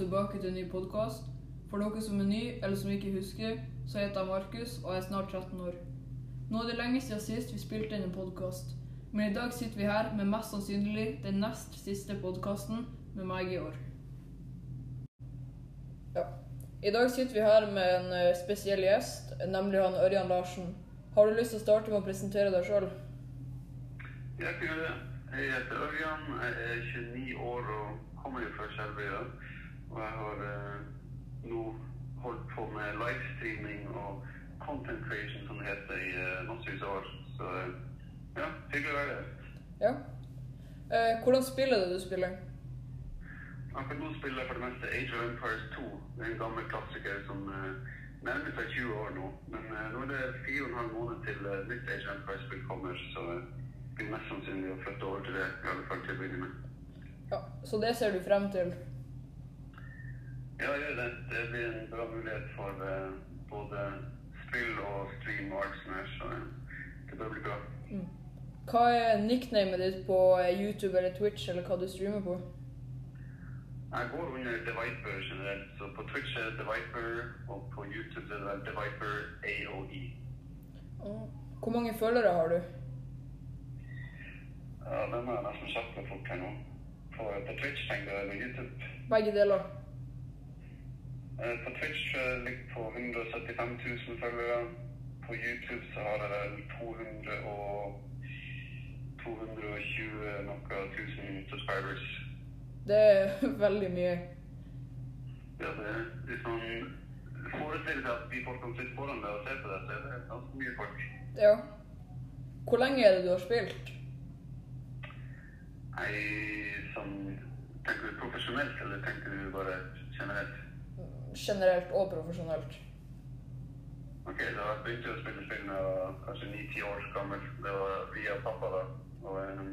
tilbake til en ny podkast. For dere som er ny, eller som ikke husker, så heter jeg Markus, og jeg er snart 13 år. Nå er det lenge siden sist vi spilte inn en podkast, men i dag sitter vi her med mest sannsynlig den nest siste podkasten med meg i år. Ja. I dag sitter vi her med en eh, spesiell gjest, nemlig han Ørjan Larsen. Har du lyst til å starte med å presentere deg sjøl? Jeg kan gjøre det. Jeg heter Ørjan, jeg er 29 år og kommer fra Skjervøya. Og jeg har eh, nå holdt på med livestreaming og content creation, som det heter, i eh, massevis av år. Så eh, ja, hyggelig å være her. Ja. Eh, hvordan spiller du det du spiller? Akkurat nå spiller jeg for det meste Age of Empires 2. Det er en gammel klassiker som eh, nærmer seg 20 år nå. Men eh, nå er det fire og en halv måned til eh, nytt Age of Empires-spill kommer, så eh, det blir mest sannsynlig å flytte over til det, i alle fall til å begynne med. Ja, Så det ser du frem til? Ja, gjør det. Det blir en bra mulighet for eh, både spill og stream og alt sånt her, så det bør bli bra. Mm. Hva er nicknamet ditt på eh, YouTube eller Twitch, eller hva du streamer på? Jeg går under The Viper generelt, så på Twitch er det The Viper, og på YouTube er det The Viper AOE. Oh. Hvor mange følgere har du? Ja, den er nesten sjappe fort her nå. På, på Twitch tenker jeg, eller YouTube. Begge deler. Eh, På Twitch eh, ligger på 175 000 følgere. På YouTube så har jeg vel 200 og 220 noe tusen subscribers. Det er veldig mye. Ja, det er hvis man forestiller seg at de folkene sitter foran deg og ser på deg, så er det ganske mye folk. Ja. Hvor lenge er det du har spilt? Nei, sånn Tenker du profesjonelt, eller tenker du bare generelt? Generelt og profesjonelt. Ok, da jeg begynte å spille spill da jeg var kanskje 9-10 år gammel. Det var via pappa da. Og um,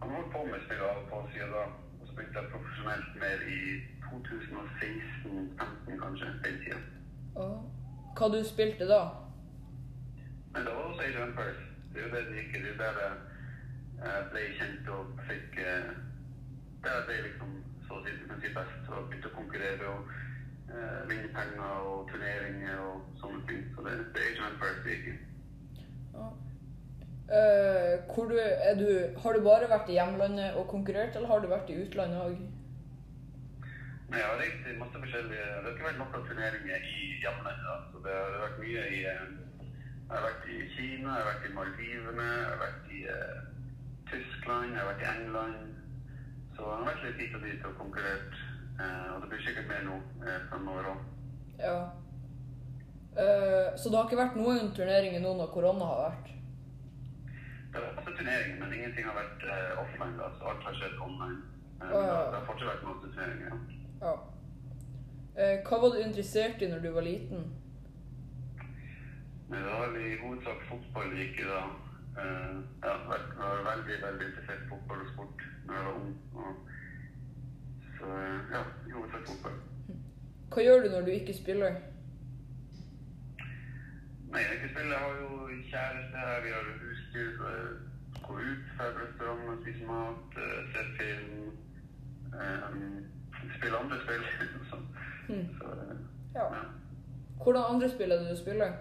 han holdt på med spill av og på siden da. Og så begynte jeg profesjonelt mer i 2016-15 kanskje, den tiden. Oh. Hva du spilte da? Men det var også Age of Empires. Det er jo det det gikk i. Det er der jeg eh, ble kjent og fikk Det er det liksom så å si, du kan si best og begynte å konkurrere og eh, vinne penger og turneringer og sånne ting. Så det, det er ikke of first league. Eh, hvor du, du, har du bare vært i hjemlandet og konkurrert, eller har du vært i utlandet òg? Nei, jeg har reist i masse forskjellige Det har ikke vært noen turneringer i hjemlandet. da. Så det har vært mye i eh, Jeg har vært i Kina, jeg har vært i Maldivene, jeg har vært i eh, Tyskland, jeg har vært i England. Så det har vært litt hit og dit og konkurrert. Eh, og det blir sikkert mer nå eh, framover òg. Ja. Eh, så det har ikke vært noen turneringer nå når korona har vært? Det har vært masse turneringer, men ingenting har vært eh, offline. da, Så alt har skjedd online. Eh, men det, ja. har- det har fortsatt vært masse turneringer. ja. Ja. Eh, hva var du interessert i når du var liten? Det var i hovedsak fotball gikk i da. Eh, jeg har vært, veldig, veldig interessert fotball og sport da jeg var ung. Og, så eh, ja, i hovedsak fotball. Hva gjør du når du ikke spiller? Nei, jeg ikke spiller. Jeg har jo kjæreste her, vi har husdyr. Gå ut på restaurant spise mat, se ser film. Um, spille andre spill. så, mm. så eh, Ja. ja. Hvordan andre spill er det du spiller?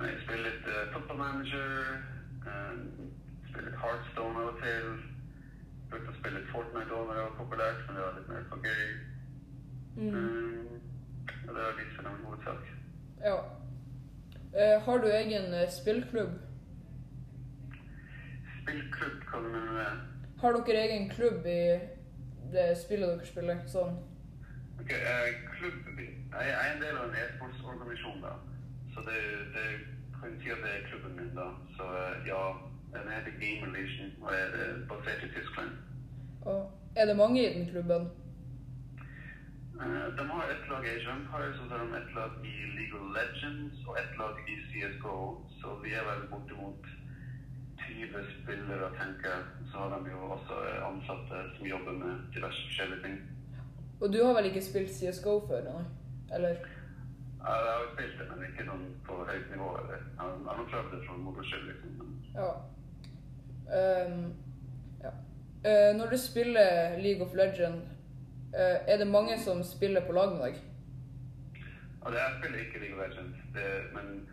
Jeg spiller litt uh, football manager, Uh, spiller litt Heartstone av og til. Brukte å spille litt Fortnite òg når det var populært, men det var litt mer for gøy. Mm. Um, og det var litt for dem hovedsak. Ja. Uh, har du egen eh, spillklubb? Spillklubb, hva du mener med? Har dere egen klubb i det spillet dere spiller? Sånn. Ok, uh, klubb, jeg er en del av en e-sportsorganisasjon da. Så det, det kan si at det er klubben min da. Så eh, ja, den heter Game Relation og er eh, basert i Tyskland. Og er det mange i den klubben? Eh, De har ett lag i og så har de ett lag i League of Legends og ett lag i CSGO. Så vi er vel bortimot 20 spillere, tenker jeg. Så har de jo også ansatte som jobber med diverse forskjellige ting. Og du har vel ikke spilt CSGO før? Nei? Eller? Ja, Jeg har spilt det, men ikke sånn på høyt nivå. Eller. Jeg har- prøvd det for moro skyld, liksom. Ja. Um, ja. Uh, når du spiller League of Legend, uh, er det mange som spiller på lag med deg? Ja, jeg spiller ikke League of Legends, det, men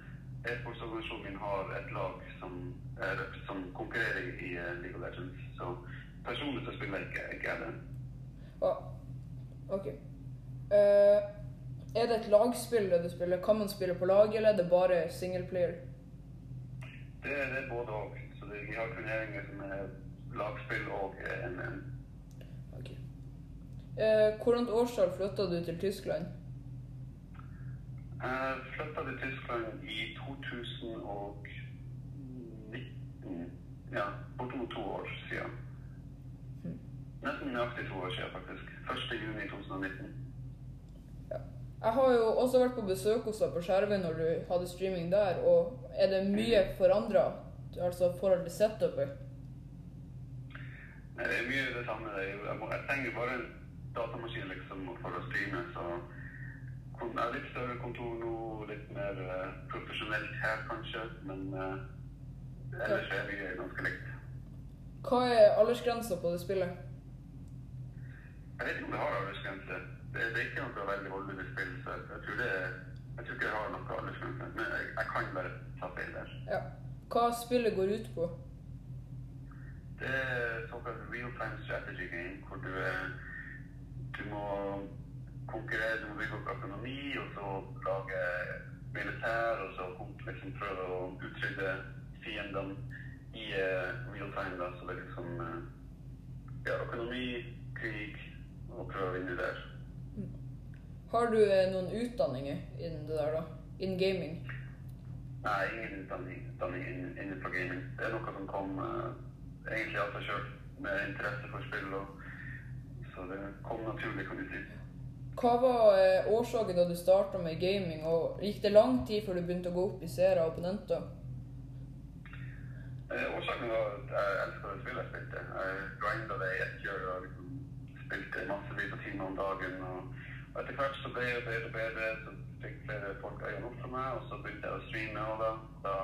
e-sportsorganisasjonen min har et lag som, er, som konkurrerer i uh, League of Legends. Så personlig så spiller jeg ikke, ikke jeg det. Ah, ok. Eh, er det et lagspill du spiller? Kan man spille på lag, eller er det bare single player? Det, det er både og. Så det, vi har turneringer som er lagspill og NM. Okay. Eh, hvordan årstall flytta du til Tyskland? Jeg flytta til Tyskland i 2019. Ja, bortimot to år siden. Nesten nøyaktig to år siden, faktisk. 1. juni 2019. Ja. Jeg har jo også vært på besøk hos deg på Skjervøy når du hadde streaming der, og er det mye forandra? Altså forhold til setupet? Nei, Det er mye det samme. Jeg, må, jeg trenger bare en datamaskin liksom for å streame, så jeg har litt større kontor nå, litt mer eh, profesjonelt her kanskje, men uh, ellers er mye ganske likt. Hva er aldersgrensa på det spillet? Jeg vet ikke om det har aldersgrense. Det, det er ikke noe veldig voldelig spill, så jeg, jeg tror det jeg tror ikke det har noe aldersgrense. Men jeg, jeg kan bare ta feil der. Ja. Hva spillet går ut på? Det er såkalt real-time strategy game, hvor du, er- du må konkurrere, du må bygge opp økonomi, og så lage militær, og så liksom prøve å utrydde fiendene i uh, real time. Da. Så det er liksom uh, ja, økonomi, krig, og prøve å vinne der. Har du eh, noen utdanninger innen det der, da? Innen gaming? Nei, ingen utdanning, utdanning innenfor gaming. Det er noe som kom uh, egentlig av seg sjøl, med interesse for spill. Og, så det kom naturlig, kan du si. Hva var uh, årsaken da du starta med gaming, og gikk det lang tid før du begynte å gå opp i seere og opponenter? Eh, årsaken var at jeg elska det spillet jeg spilte. Jeg grinda det i ett kjør og liksom spilte massevis av timer om dagen. Og, og etter hvert så ble jeg bedre og bedre, så fikk flere folk øynene opp for meg, og så begynte jeg å streame. Og da, da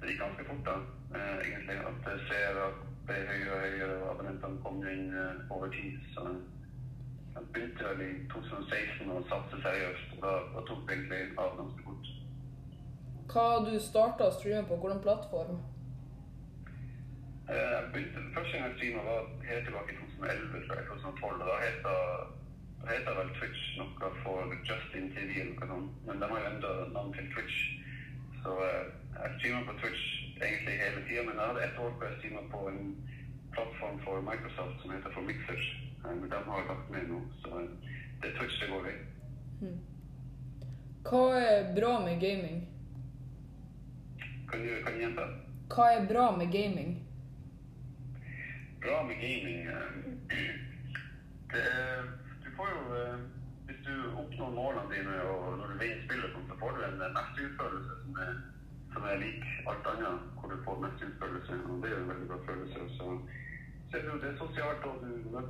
det gikk ganske fort, da, eh, egentlig. At eh, seere ble høyere og høyere, og abonnentene kom inn eh, over tid. Så jeg begynte vel i 2016 å satse seriøst, og da, da tok det egentlig av ganske fort. Hva du starta å streame på? Hvilken plattform? Eh, Jeg begynte, Første gang jeg streama var helt tilbake i 2011, tror jeg, 2012. og Da het det- heter vel Twitch noe for Justin TV eller noe sånt. Men de har jo enda navn til Twitch. Så eh, jeg streamer på Twitch egentlig hele tida, men jeg hadde ett år hvor jeg streama på en plattform for Microsoft som heter for Mixers. Eh, Men de har lagt ned nå, så eh, det er Twitch det går i. Hva er bra med gaming? Kan du, kan du gjenta? Hva er bra med gaming? bra med gaming det, får jo eh, Hvis du oppnår målene dine og når du vinner spillet, så får du en eh, mestringsfølelse som som er lik alt annet, hvor du får mestringsfølelse. Og det er jo en veldig bra følelse. Så, så er det, er sosialt, og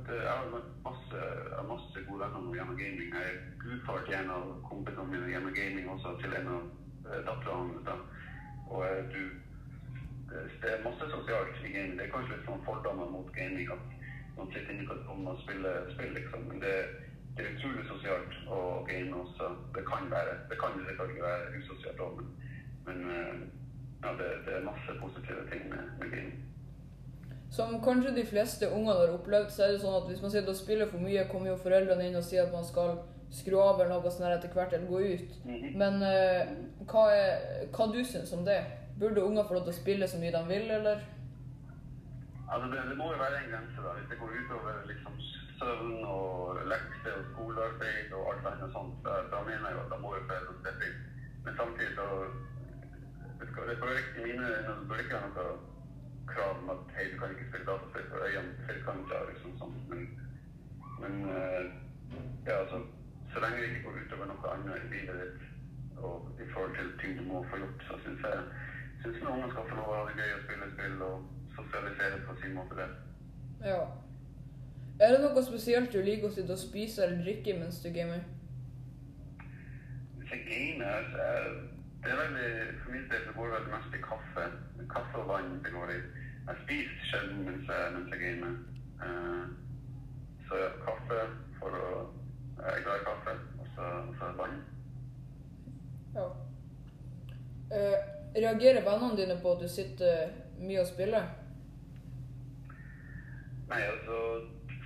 Jeg har møtt masse, masse gode venner gjennom gaming. Jeg er gudfar til en av kompisene mine gjennom gaming, også til en av eh, datterne hans. Og du det er masse sosialt i gaming. Det er kanskje litt sånn fordommer mot gaming at man inne på et og spiller spill, liksom. Men det, det er utrolig sosialt å game også. Det kan være. Det kan selvfølgelig være usosialt òg, men, men eh, ja, det, det er masse positive ting med, med game. Som kanskje de fleste ungene har opplevd, så er det sånn at hvis man sitter og spiller for mye, kommer jo foreldrene inn og sier at man skal skru av eller noe sånt etter hvert, eller gå ut. Mhm. Men uh, hva, er, hva du syns om det? Burde unger få lov til å spille så mye de vil, eller? Altså, det, det må jo være en grense, da. Hvis det går utover liksom, søvn og lekser og skolearbeid og alt annet sånt, da, da mener jeg jo at da må jo foreldrene steppe inn. Men samtidig så det skal, det bør ikke, mine øyne bør ikke være noe krav om at hei, du kan ikke spille dataspill for øynene firkanta, liksom sånn. Men, men eh, ja, altså, så lenge det ikke går utover noe annet i livet ditt, og i forhold til ting du må få gjort, så syns jeg synes noen skal få lov å ha det gøy å spille spill og sosialisere på sin måte. det. Ja. Er det noe spesielt du liker å sitte og spise eller drikke mens du gamer? Hvis jeg gamer, er det er veldig, for min del går det veldig mest i kaffe. Kaffe og vann det går i. Jeg spiser sjelden mens jeg, mens jeg gamer. Eh, så kaffe for å Jeg er glad i kaffe, og så, så vann. Ja. Eh, reagerer vennene dine på at du sitter mye og spiller? Nei, altså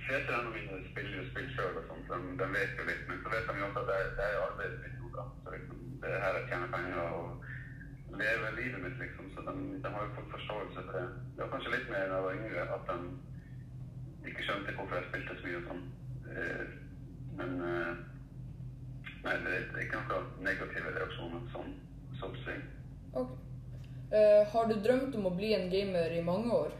vennene mine spiller jo spill sjøl, og sånt, så de, de vet jo litt. Men så vet de jo også at det, er- det arbeidet mitt nå, da. Så liksom, det er her jeg tjener penger og lever livet mitt, liksom. Så de, de har jo fått forståelse for det. Det var kanskje litt mer da jeg var yngre, at de ikke skjønte hvorfor jeg spilte så mye og sånn. Men eh, nei, det er ikke noen negative reaksjoner sånn, så å si. Ok. Eh, har du drømt om å bli en gamer i mange år?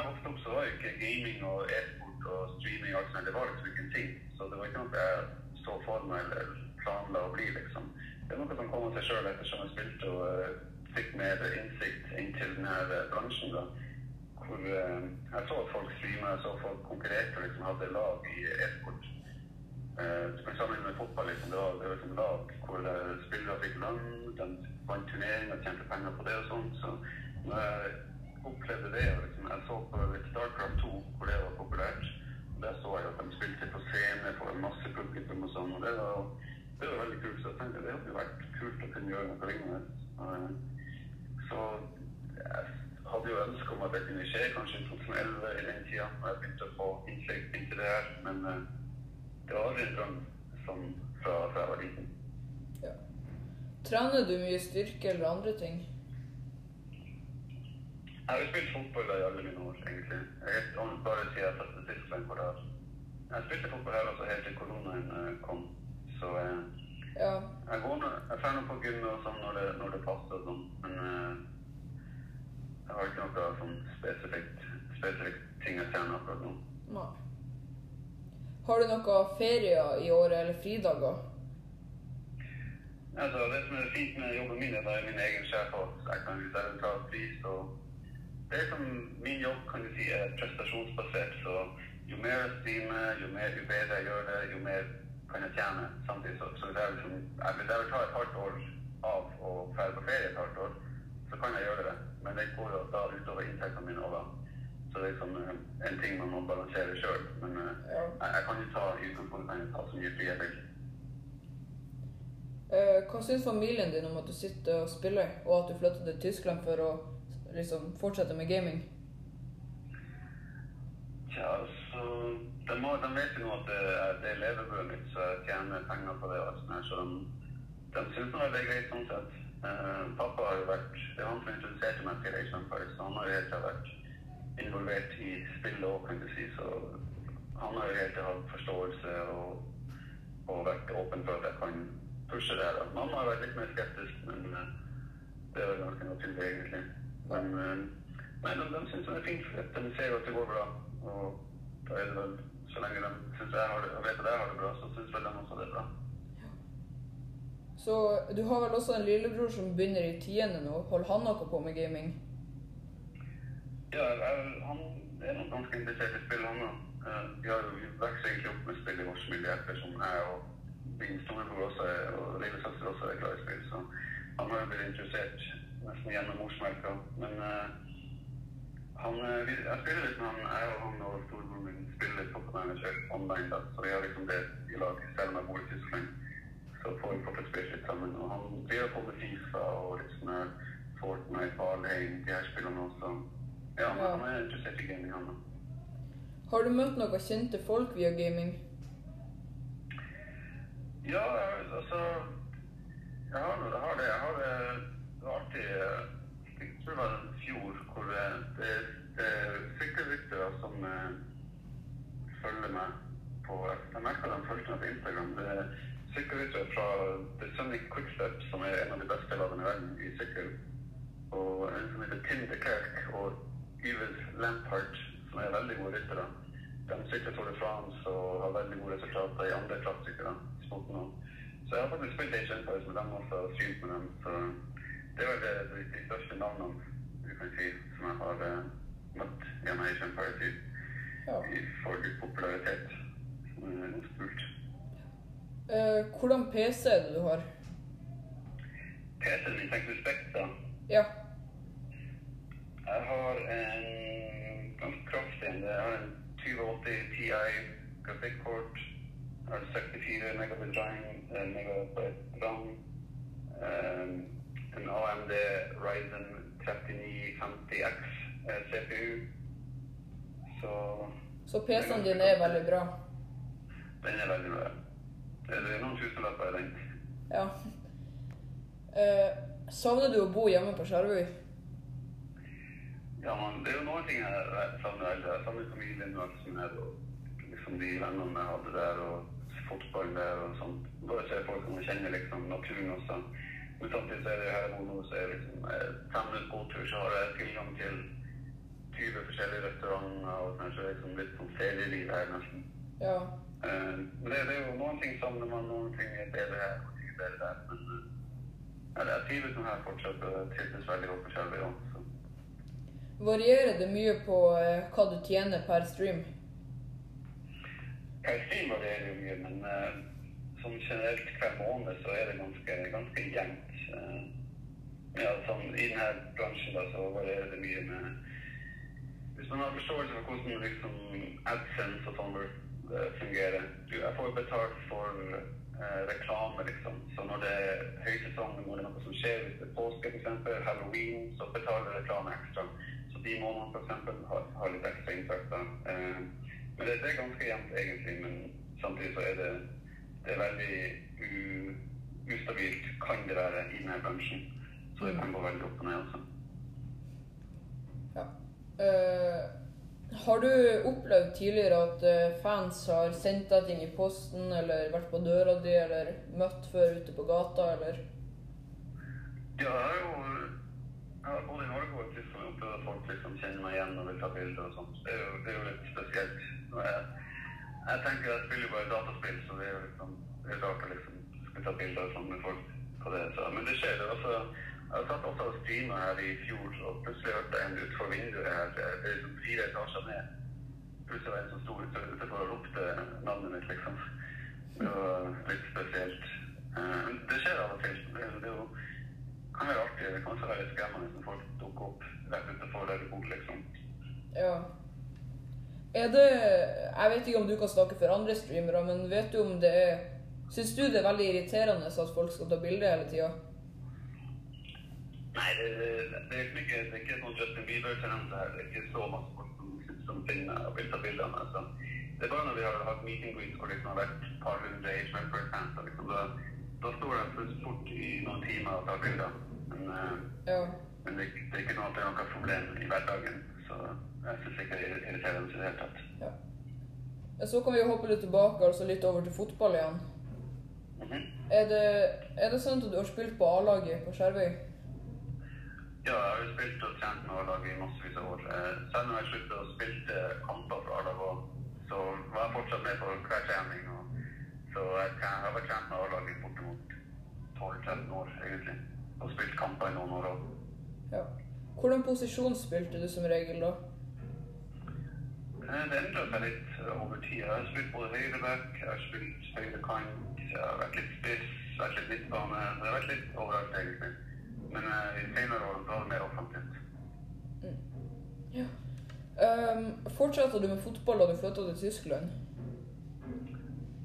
Jeg altså var jo ikke gaming og e-sport og streaming alt det var liksom ikke en ting. Så det var ikke noe jeg så for meg eller planla å bli, liksom. Det er noe som kom av seg ettersom jeg spilte og eh, fikk mer innsikt inntil denne eh, bransjen. da. Hvor eh, jeg så at folk streama, jeg så folk konkurrerte og liksom hadde lag i e-sport. Eh, Du kan med fotball. liksom. Det var, det liksom lag hvor spillere fikk lønn, de vant turneringer, tjente penger på det og sånn. Så når jeg opplevde det, liksom, jeg så på Starcraft 2, hvor det var populært, der så jeg at de spilte på scene for masse publikum og sånn, og det var, det var veldig kult. Så jeg tenkte det hadde vært kult å kunne gjøre noe lignende. Eh, Så jeg hadde jo ønske om at det kunne skje kanskje i 2011 i den tida, da jeg begynte å få innsikt inn til det her, men eh, det var en drøm som fra, fra jeg var liten. Ja. Trener du mye styrke eller andre ting? Jeg har spilt fotball i alle mine år, egentlig. Jeg vet om bare siden jeg flyttet til Tyskland. hvor jeg, jeg spilte fotball her også helt til koronaen eh, kom. Så eh, Ja. jeg går nå, jeg drar nå på gym og sånn når det, når det passer og sånn. Men eh, jeg har ikke noe sånn spesifikt, spesifikt ting jeg trener akkurat nå. Nei. Har du noe ferier i året eller fridager? Altså, det som er fint med jobben min, er at jeg er min egen sjef. og Jeg kan ta pris. og det som Min jobb kan du si er prestasjonsbasert. så Jo mer jeg streamer, jo, mer, jo bedre jeg gjør det, jo mer kan jeg tjene. Samtidig så, så hvis jeg, liksom, jeg, vil jeg vil ta et halvt år av og dra på ferie et halvt år, så kan jeg gjøre det. Men det går jo da utover inntektene mine òg, da. Så det er liksom eh, en ting man må balansere sjøl. Men eh, Ja. jeg, jeg kan jo ta i utgangspunktet kan jeg ta så mye frihet jeg. Eh, hva syns familien din om at du sitter og spiller, og at du flytter til Tyskland for å liksom fortsette med gaming? Ja, altså de, må, de vet jo nå at det det er levebrødet mitt, så jeg tjener penger på det. her, Så de, de syns nå det er greit sånn sett. Eh, pappa har jo vært Det er han som introduserte meg til Age of så han har jo helt til vært involvert i spillet òg, kan du si. Så han har jo helt til hatt forståelse og, og vært åpen for at jeg kan pushe det. da. Mamma har vært litt mer skeptisk, men eh, det er ganske naturlig, egentlig. Men, men nei, de, de syns det er fint, for de ser jo at det går bra. Og da er det vel Så lenge de syns jeg har det, og vet at jeg har det bra, så syns vel de også det er bra. Så du har vel også en lillebror som begynner i tiende nå. Holder han noe på med gaming? Ja, jeg, han er nok ganske interessert i spill, han òg. Vi har jo vokst egentlig opp med spill i vår familie ettersom jeg og min storebror også er, og lillesøster også er glad i spill. Så han har jo blitt interessert nesten gjennom morsmelka. Men eh, han, eh, jeg spiller litt med han, jeg og han og storebroren min spiller Pokémon Manager online, da. Så vi har liksom det i lag, selv om jeg bor i Tyskland. Så får vi fortsatt spille litt sammen. Og han driver på med Fifa og litt sånn her Fortnite, Valheim, de her spillene også. Ja, men Ja. han er interessert i gaming, han. da. Har du møtt noen kjente folk via gaming? Ja, altså Jeg har, jeg har det. Jeg har det, det var alltid eh, Jeg i fjor hvor eh, det, er sykkelryttere som eh, følger meg Jeg merka de fulgte på Instagram. Det er sykkelryttere fra The Sunny Quickstep, som er en av de beste lagene i verden i sykkel. Og en som heter Tim de Kerk og Yves Lampart, som er veldig gode ryttere. De sykler Tour de og har veldig gode resultater i andre klassikere. Så jeg har faktisk spilt Age Empires med dem også, og synt med dem. Det er vel det, de, de største navnene du kan si, som jeg har uh, møtt gjennom Asian i, Ja. i til popularitet. Som er kult. Eh, hvordan PC er det du har? PC-en min, tenker Spekta? Ja. Jeg har en ganske kraftig en. Jeg har en 2080 Ti grafikkort. Jeg har 64 megabit RAM, en AMD Ryzen 3950X eh, CPU. Så Så PC-en din er veldig bra. den er veldig bra. Det er noen tusenlapper i den. Ja. Uh, savner du å bo hjemme på Skjervøy? Ja, men det er jo noen ting jeg savner veldig. Jeg savner familien og alt som er, og liksom de vennene jeg hadde der, og fotballen der og sånt. Bare se folk som jeg kjenner liksom naturen også. Men samtidig så er det jo her bor nå, så er det liksom eh, fem minutter gåtur, så har jeg tilgang til 20 forskjellige restauranter og kanskje liksom litt sånn ferieliv her nesten. Ja. Uh, men det, det er jo noen ting savner man, noen ting er bedre her, noen ting bedre der. Men uh, ja, jeg trives nå her fortsatt og trives veldig godt på Skjelvøya. Varierer det mye på uh, hva du tjener per stream? Per stream varierer jo mye, men eh, sånn generelt hver måned så er det ganske, ganske jevnt. Eh, ja, sånn, I denne bransjen da, så varierer det mye med Hvis man har forståelse for hvordan liksom, AdSense og sånn eh, fungerer du, Jeg får betalt for eh, reklame, liksom. Så når det er høysesong, når det er noe som skjer, hvis det er påske f.eks., halloween, så betaler reklame ekstra. Så de månedene f.eks. Har, har litt ekstra inntekter. Eh, men det, det er ganske jevnt egentlig, men samtidig så er det, det er veldig u, ustabilt, kan det være, i denne bransjen. Så det kan gå veldig opp og ned også. Ja. Uh, har du opplevd tidligere at eh, fans har sendt deg ting i posten, eller vært på døra di, eller møtt før ute på gata, eller? Ja, jeg har jo jeg har både i Norge og Tyskland opplevd at folk liksom kjenner meg igjen og vil ta bilder og sånt. Det er jo, det er jo litt spesielt. Når Jeg, jeg tenker jeg spiller bare dataspill, så det er jo liksom det er rart å liksom skulle ta bilder sånn med folk på det. Så, men det skjer. også. Jeg satt også og streama her i fjor, og plutselig hørte jeg en utenfor vinduet her. Det er liksom fire etasjer ned. Plutselig var en som sto utenfor og ropte navnet mitt, liksom. Det var litt spesielt. Eh, Men det skjer av og til. Det, det jo kan være artig. Det kan også være litt skremmende når folk dukker opp rett utenfor der du bor, liksom. Ja. Er det Jeg vet ikke om du kan snakke for andre streamere, men vet du om det er Syns du det er veldig irriterende at folk skal ta bilde hele tida? Nei, det, det, det, er ikke, det er ikke sånn Justin Bieber-tendens her. Det er ikke så masse folk som, som finner og vil ta bilder av meg. Så det er bare når vi har hatt meet Greens hvor det liksom har vært et par hundre Age Member-fans, og liksom, da, da står jeg plutselig fort i noen timer og tar bilder. Men, eh, Ja. men det, det er ikke sånn at det er noe problem i hverdagen. Så jeg syns ikke det er irriterende i det hele tatt. ja. Så kan vi jo hoppe litt tilbake, altså litt over til fotball igjen. Mhm. Er det, er det sant at du har spilt på A-laget på Skjervøy? Ja, jeg har jo spilt og trent med A-laget i massevis av år. Eh, Selv når jeg sluttet å spille kamper for A-laget så var jeg fortsatt med på hver trening. Og, så jeg har vært trent med A-laget i bortimot 12-13 år, egentlig. Og spilt kamper i noen år òg. Ja. Hvordan posisjon spilte du som regel da? Det endra seg litt eh, over tid. Jeg har spilt både høyreback, jeg har spilt høyrekant, jeg har vært litt spiss, vært litt midtbane. Det har vært litt overalt, egentlig. Men eh, i senere år var det mer offensivt. Ja. Um, fortsatte du med fotball da du flytta til Tyskland?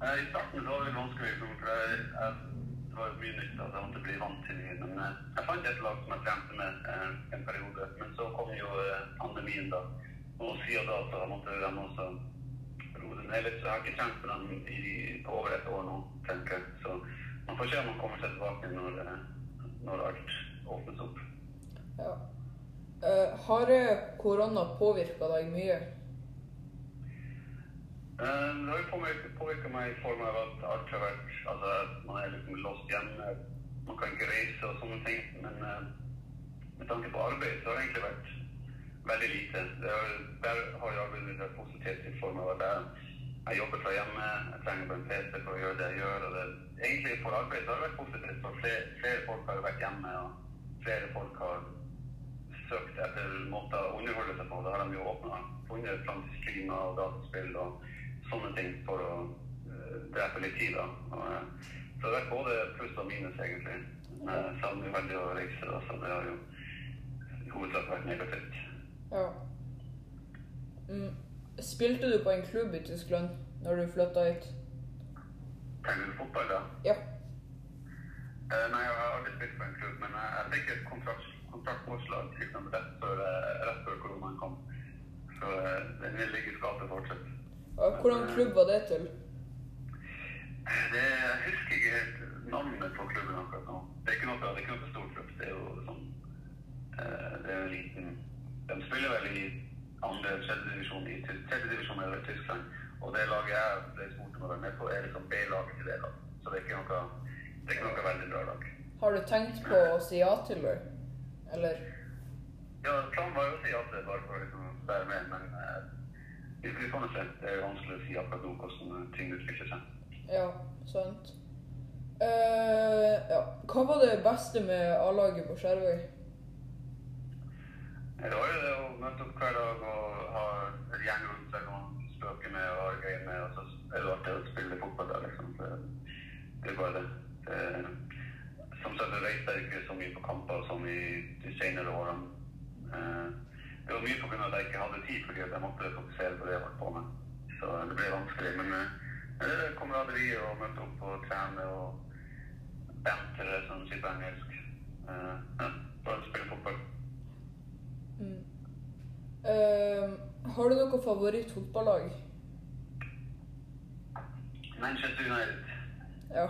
Eh, I starten var det vanskelig, for jeg, jeg, det var mye nytt. Altså, jeg måtte bli vant til det. Men jeg fant et lag som jeg trente med en periode. Men så kom jo pandemien, da. Og siden da så måtte de også roe det ned litt. Så jeg har ikke trent med dem i, på over et år nå, tenker jeg. Så man får se om man kommer seg tilbake når, eh, når alt åpnes opp. Ja. Uh, har korona påvirka deg mye? Uh, Det har jo påvirka meg i form av at alt har vært Altså, man er liksom låst hjemme. Man kan ikke reise og sånne ting. Men uh, med tanke på arbeid så har det egentlig vært veldig lite. Der har jeg vunnet det positivt i form av at jeg, jobber fra hjemme. Jeg trenger bare en PC for å gjøre det jeg gjør. og det, Egentlig for arbeid har det vært positivt. For flere, flere folk har vært hjemme, og flere folk har søkt etter måter å underholde seg på. Da har de jo åpna, funnet fram til streamer og dataspill og sånne ting for å uh, drepe litt tid. da. Og, eh, så det har vært både pluss og minus, egentlig. Jeg savner veldig å reise, da, så det har jo i hovedsak vært negativt. Ja. Mm. Spilte du på en klubb i Tyskland når du flytta hit? Fotball, da? Ja. Eh, nei, jeg har aldri spilt på en klubb, men jeg, jeg fikk et kontrakt, kontraktforslag liksom, rett, før, eh, rett før koronaen kom. Så eh, den vil ligge i skapet fortsatt. Ja, Hvordan klubb var det til? Det, jeg husker ikke helt navnet på klubben akkurat nå. Det er ikke noe, det er ikke noe stor klubb. Det er jo sånn eh, Det er en liten De spiller vel i andre tredje divisjon i Ty- tredje divisjon i Tyskland. Og det laget jeg ble spurt om å være med på, er liksom B-laget til det. laget. Så det er ikke noe, det er ikke noe veldig bra lag. Har du tenkt på å si ja til det? Eller? Ja, planen var jo å si ja til det, bare for å liksom være med, men eh, vi, får nå se. Det er vanskelig å si akkurat nå hvordan ting utvikler seg. Ja, sant. Uh, ja. Hva var det beste med A-laget på Skjervøy? Det var jo det å møte opp hver dag og ha en gjeng rundt seg og spøke med og ha det gøy med, og så er det artig å spille fotball der, liksom. Det, det er bare det. det som sagt, jeg reiste ikke så mye på kamper som i de senere årene. Eh, Det var mye av at jeg ikke hadde tid, fordi jeg måtte fokusere på det jeg holdt på med. Så det ble vanskelig. Men eh, det er kameraderiet og møte opp og trene og bantere, som sier på engelsk. Ja, bare spille fotball. Mm. Uh, har du noe favorittfotballag? Manchester United. Ja.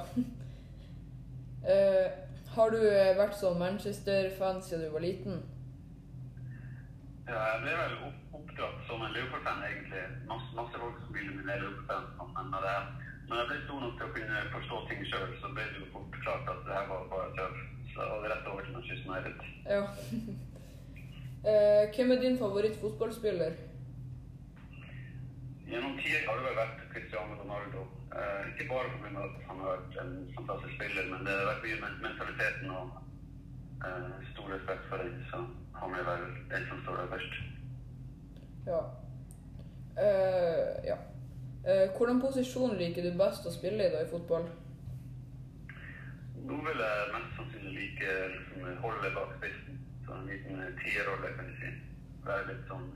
Uh, har du vært sånn Manchester-fan siden du var liten? Ja, jeg ble vel oppdratt som en Liverpool-fan, egentlig. Masse, masse folk som ville bli Liverpool-fan. Men når jeg, når jeg ble stor nok til å kunne forstå ting sjøl, så ble det jo fort klart at det her var bare tøv. Så jeg hadde rett over til Manchester United. Ja. eh, hvem er din favorittfotballspiller? Gjennom tider har det vel vært Cristiano Ronaldo. Uh, ikke bare pga. at han har vært en fantastisk spiller, men det har vært mye med mentaliteten og uh, stor respekt for den. Så han er vel den som står der først. Ja. Ja. Hvordan posisjon liker du best å spille i da i fotball? Nå vil jeg mest sannsynlig like liksom, holde bak spissen. Så en liten tierrolle, kan du si. Være litt sånn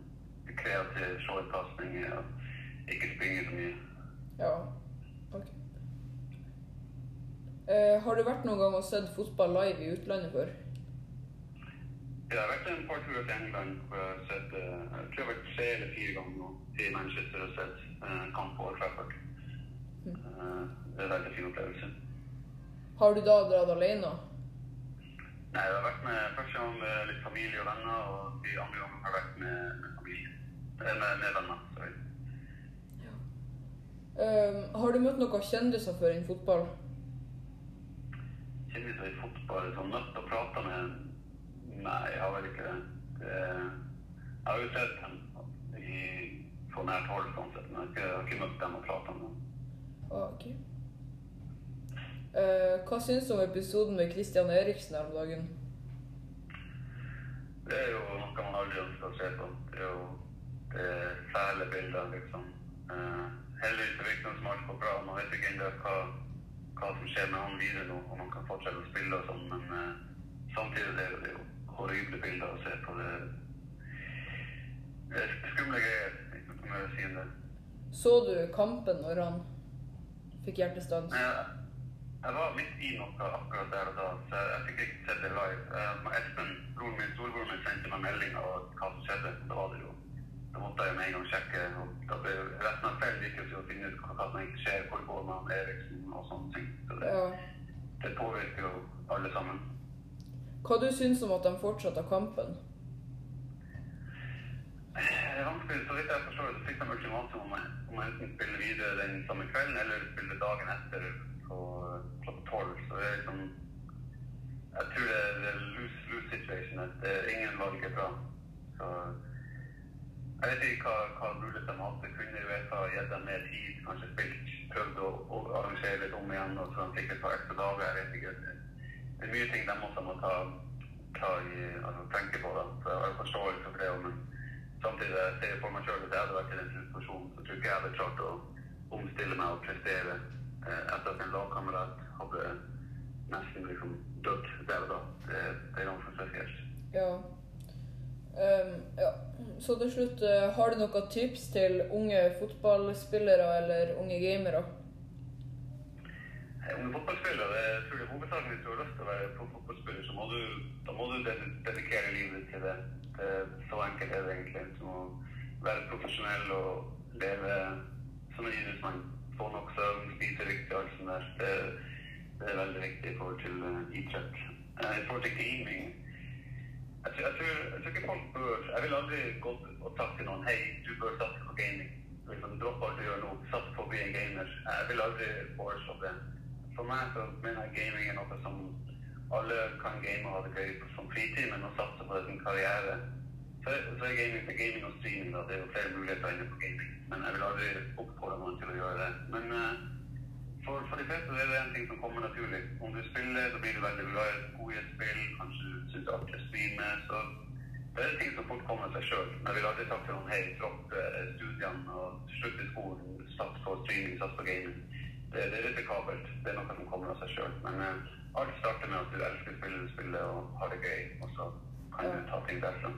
kreativ, se i pasninger og ikke springe så mye. Ja. Ok. Eh, har du vært noen gang og sett fotball live i utlandet før? Ja, Jeg har vært en par turer til England hvor jeg har sett eh, Jeg tror jeg har vært tre eller fire ganger nå til Manchester og sett eh, kamp på Old Trafford. Eh, det er en veldig fin opplevelse. Har du da dratt alene? Nei, jeg har vært med første gang med litt familie og venner, og de andre gangene har jeg vært med, med familie. Med, med venner. sorry. Eh, har du møtt noen kjendiser før innen fotball? Kjendiser i fotball som til å prate med Nei, jeg har vel ikke det. det jeg har jo sett dem i, på nært hold, sånn sett, men jeg har ikke, jeg har ikke møtt dem og pratet med dem. Ah, Eh, hva syns du om episoden med Christian Eriksen her om dagen? Det er jo noe man aldri ønsker å se på. Det er jo det er fæle bilder, liksom. Uh, heldigvis er det som alt går bra. Man vet ikke ennå hva, hva som skjer med han videre nå, om han kan fortsette å spille og sånn, men uh, samtidig er det jo horrible bilder å se på. Det, det er skumle greier, ikke noe mer å si enn det. Så du kampen når han fikk hjertestans? Men jeg, var midt i noe akkurat der og da, så jeg, fikk ikke sett det live. Eh, Espen, broren min, storebroren min, sendte meg melding av hva som skjedde. Da var det jo Da måtte jeg jo med en gang sjekke. og da ble Resten av kvelden gikk jo til å finne ut hva som egentlig skjer, hvor går med han Eriksen og sånne ting. Så det, Ja. det påvirker jo alle sammen. Hva du syns om at de fortsatte kampen? Vanskelig, så vidt jeg forstår det, så fikk de ultimatum om å enten spille videre den samme kvelden eller spille dagen etter på klokka tolv. Så det er liksom Jeg tror det er det er lose-lose situation. at Det er ingen valg er bra. Så jeg vet ikke hva, hva mulighet de hadde. Kunne Uefa gitt dem mer tid, kanskje spilt, prøvd å, å arrangere litt om igjen, og så de fikk et par ekstra dager. Jeg vet ikke. Det, er mye ting de også må ta, ta i, altså, tenke på. da. Så jeg har forståelse for det. Men samtidig jeg ser for meg sjøl at jeg hadde vært i den situasjonen, så tror ikke jeg hadde klart å omstille meg og prestere etter at en lagkamerat hadde nesten liksom dødd der og da. Det, det er ganske spesielt. Ja. Um, ja. Så til slutt, eh, har du noen tips til unge fotballspillere eller unge gamere? Eh, Unge fotballspillere, jeg tror jeg hovedsakelig hvis du har lyst til å være fotballspiller, så må du, da må du dedikere livet til det. det. Så enkelt er det egentlig. Du må være profesjonell og leve som en idrettsmann. Få nok søvn, spise riktig, alt sånt der. Det, det er veldig viktig i forhold til eh, idrett. Eh, I forhold til gaming, jeg tror, jeg, tror, jeg tror ikke folk bør Jeg vil aldri gått og sagt til noen Hei, du bør satse på gaming. Liksom, Dropp alt du gjør nå. Sats på å bli en gamer. Jeg vil aldri foreslå det. For meg så mener jeg gaming er noe som alle kan game og ha det gøy som fritid, men å satse på det som karriere Så, så er gaming, er gaming og streaming. da, Det er jo flere muligheter inne på gaming. Men jeg vil aldri oppfordre noen til å gjøre det. Men uh, for, for de fleste er det en ting som kommer naturlig. Om du spiller, så blir du veldig glad i et spill. Kanskje du syns det er streame. Så det er ting som fort kommer seg sjøl. Jeg vil aldri sagt til noen hei, dropp eh, studiene og slutt i skolen, sats på streaming, sats på gaming. Det, det er risikabelt. Det er noe som kommer av seg sjøl. Men uh, alt starter med at du elsker spillet du spiller og har det gøy, og så kan du ta ting derfra.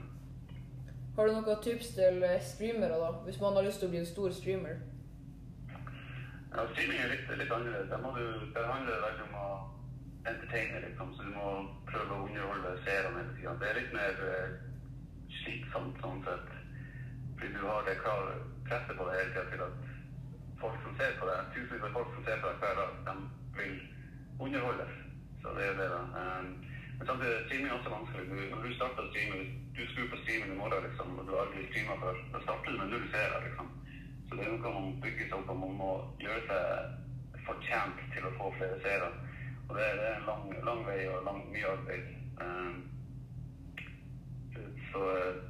Har du noen tips til eh, streamere, da? Hvis man har lyst til å bli en stor streamer? Ja, streaming er litt, litt annerledes. Der, må du, der handler det veldig om å entertaine, liksom. Så du må prøve å underholde seerne hele tida. Det er litt mer eh, slitsomt sånn sett. Fordi du har det klare presset på deg hele tida til at folk som ser på deg, tusenvis av folk som ser på deg hver dag, de vil underholdes. Så det er det, da. Um, men samtidig, streaming er også vanskelig. Når du starter å du skrur på streamen i morgen, liksom, og du har aldri streama før, da starter du med null seere, liksom. Så det er noe man bygger seg opp man må gjøre seg fortjent til å få flere seere. Og det, er en lang, vei og mye arbeid. Um, så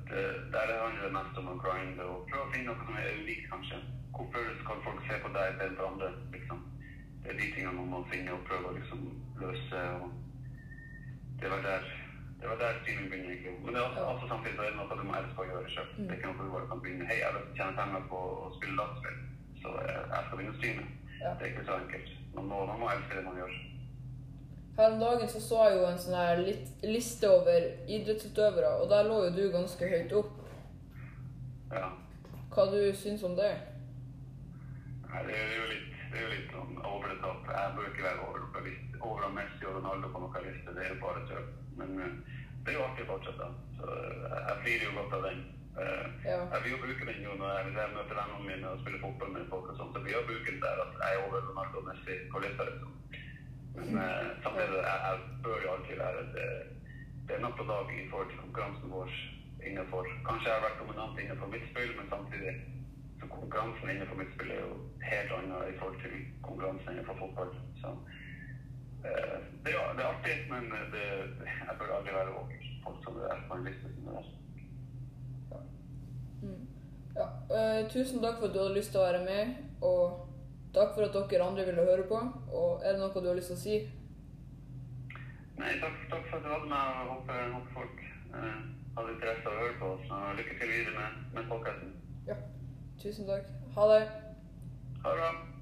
det, handler mest om å grinde og prøve å finne noe som er unikt, kanskje. Hvorfor skal folk se på deg istedenfor andre? liksom? Det er de tingene man må finne og prøve å liksom løse. og Det var der det var der styringen begynner. Men det er også, Ja. også samtidig så er det noe du må elske å gjøre sjøl. Det er ikke noe du bare kan begynne Hei, jeg har å tjene penger på å spille dataspill, så eh, jeg skal begynne å streame. Ja. Det er ikke så enkelt. Man må, man må elske det man gjør. Her om dagen så, så jeg jo en sånn her liste over idrettsutøvere, og der lå jo du ganske høyt opp. Ja. Hva du syns om det? Nei, det er jo litt, det er jo litt sånn over det top. Jeg bør ikke være over, noen liste- over Messi og Ronaldo på noen liste. Det er jo bare tøv. Men eh, det er jo artig fortsatt, da. Så eh, jeg flirer jo godt av den. Eh, Ja. Jeg vil jo bruke den jo når jeg, hvis jeg møter vennene mine og spiller fotball med folk og sånt. Så blir jeg bruken der at jeg er over Ronaldo og Messi på lista, liksom. Men eh, samtidig, jeg, jeg bør jo alltid være det, det er natt og dag i forhold til konkurransen vår innenfor. Kanskje jeg har vært dominant innenfor mitt spill, men samtidig konkurransen innenfor mitt spill er jo helt annet i forhold til konkurransen innenfor fotball. Så eh, det, er, det er artig, men det, jeg bør aldri være over folk som er på en liste som det der. Mm. Ja, eh, tusen takk for at du hadde lyst til å være med, og takk for at dere andre ville høre på. Og er det noe du har lyst til å si? Nei, takk, takk for at du hadde meg, og håper, håper folk eh, hadde interesse av å høre på oss. Og lykke til videre med, med podcasten. Ja. Tusen takk. Ha det. Ha det.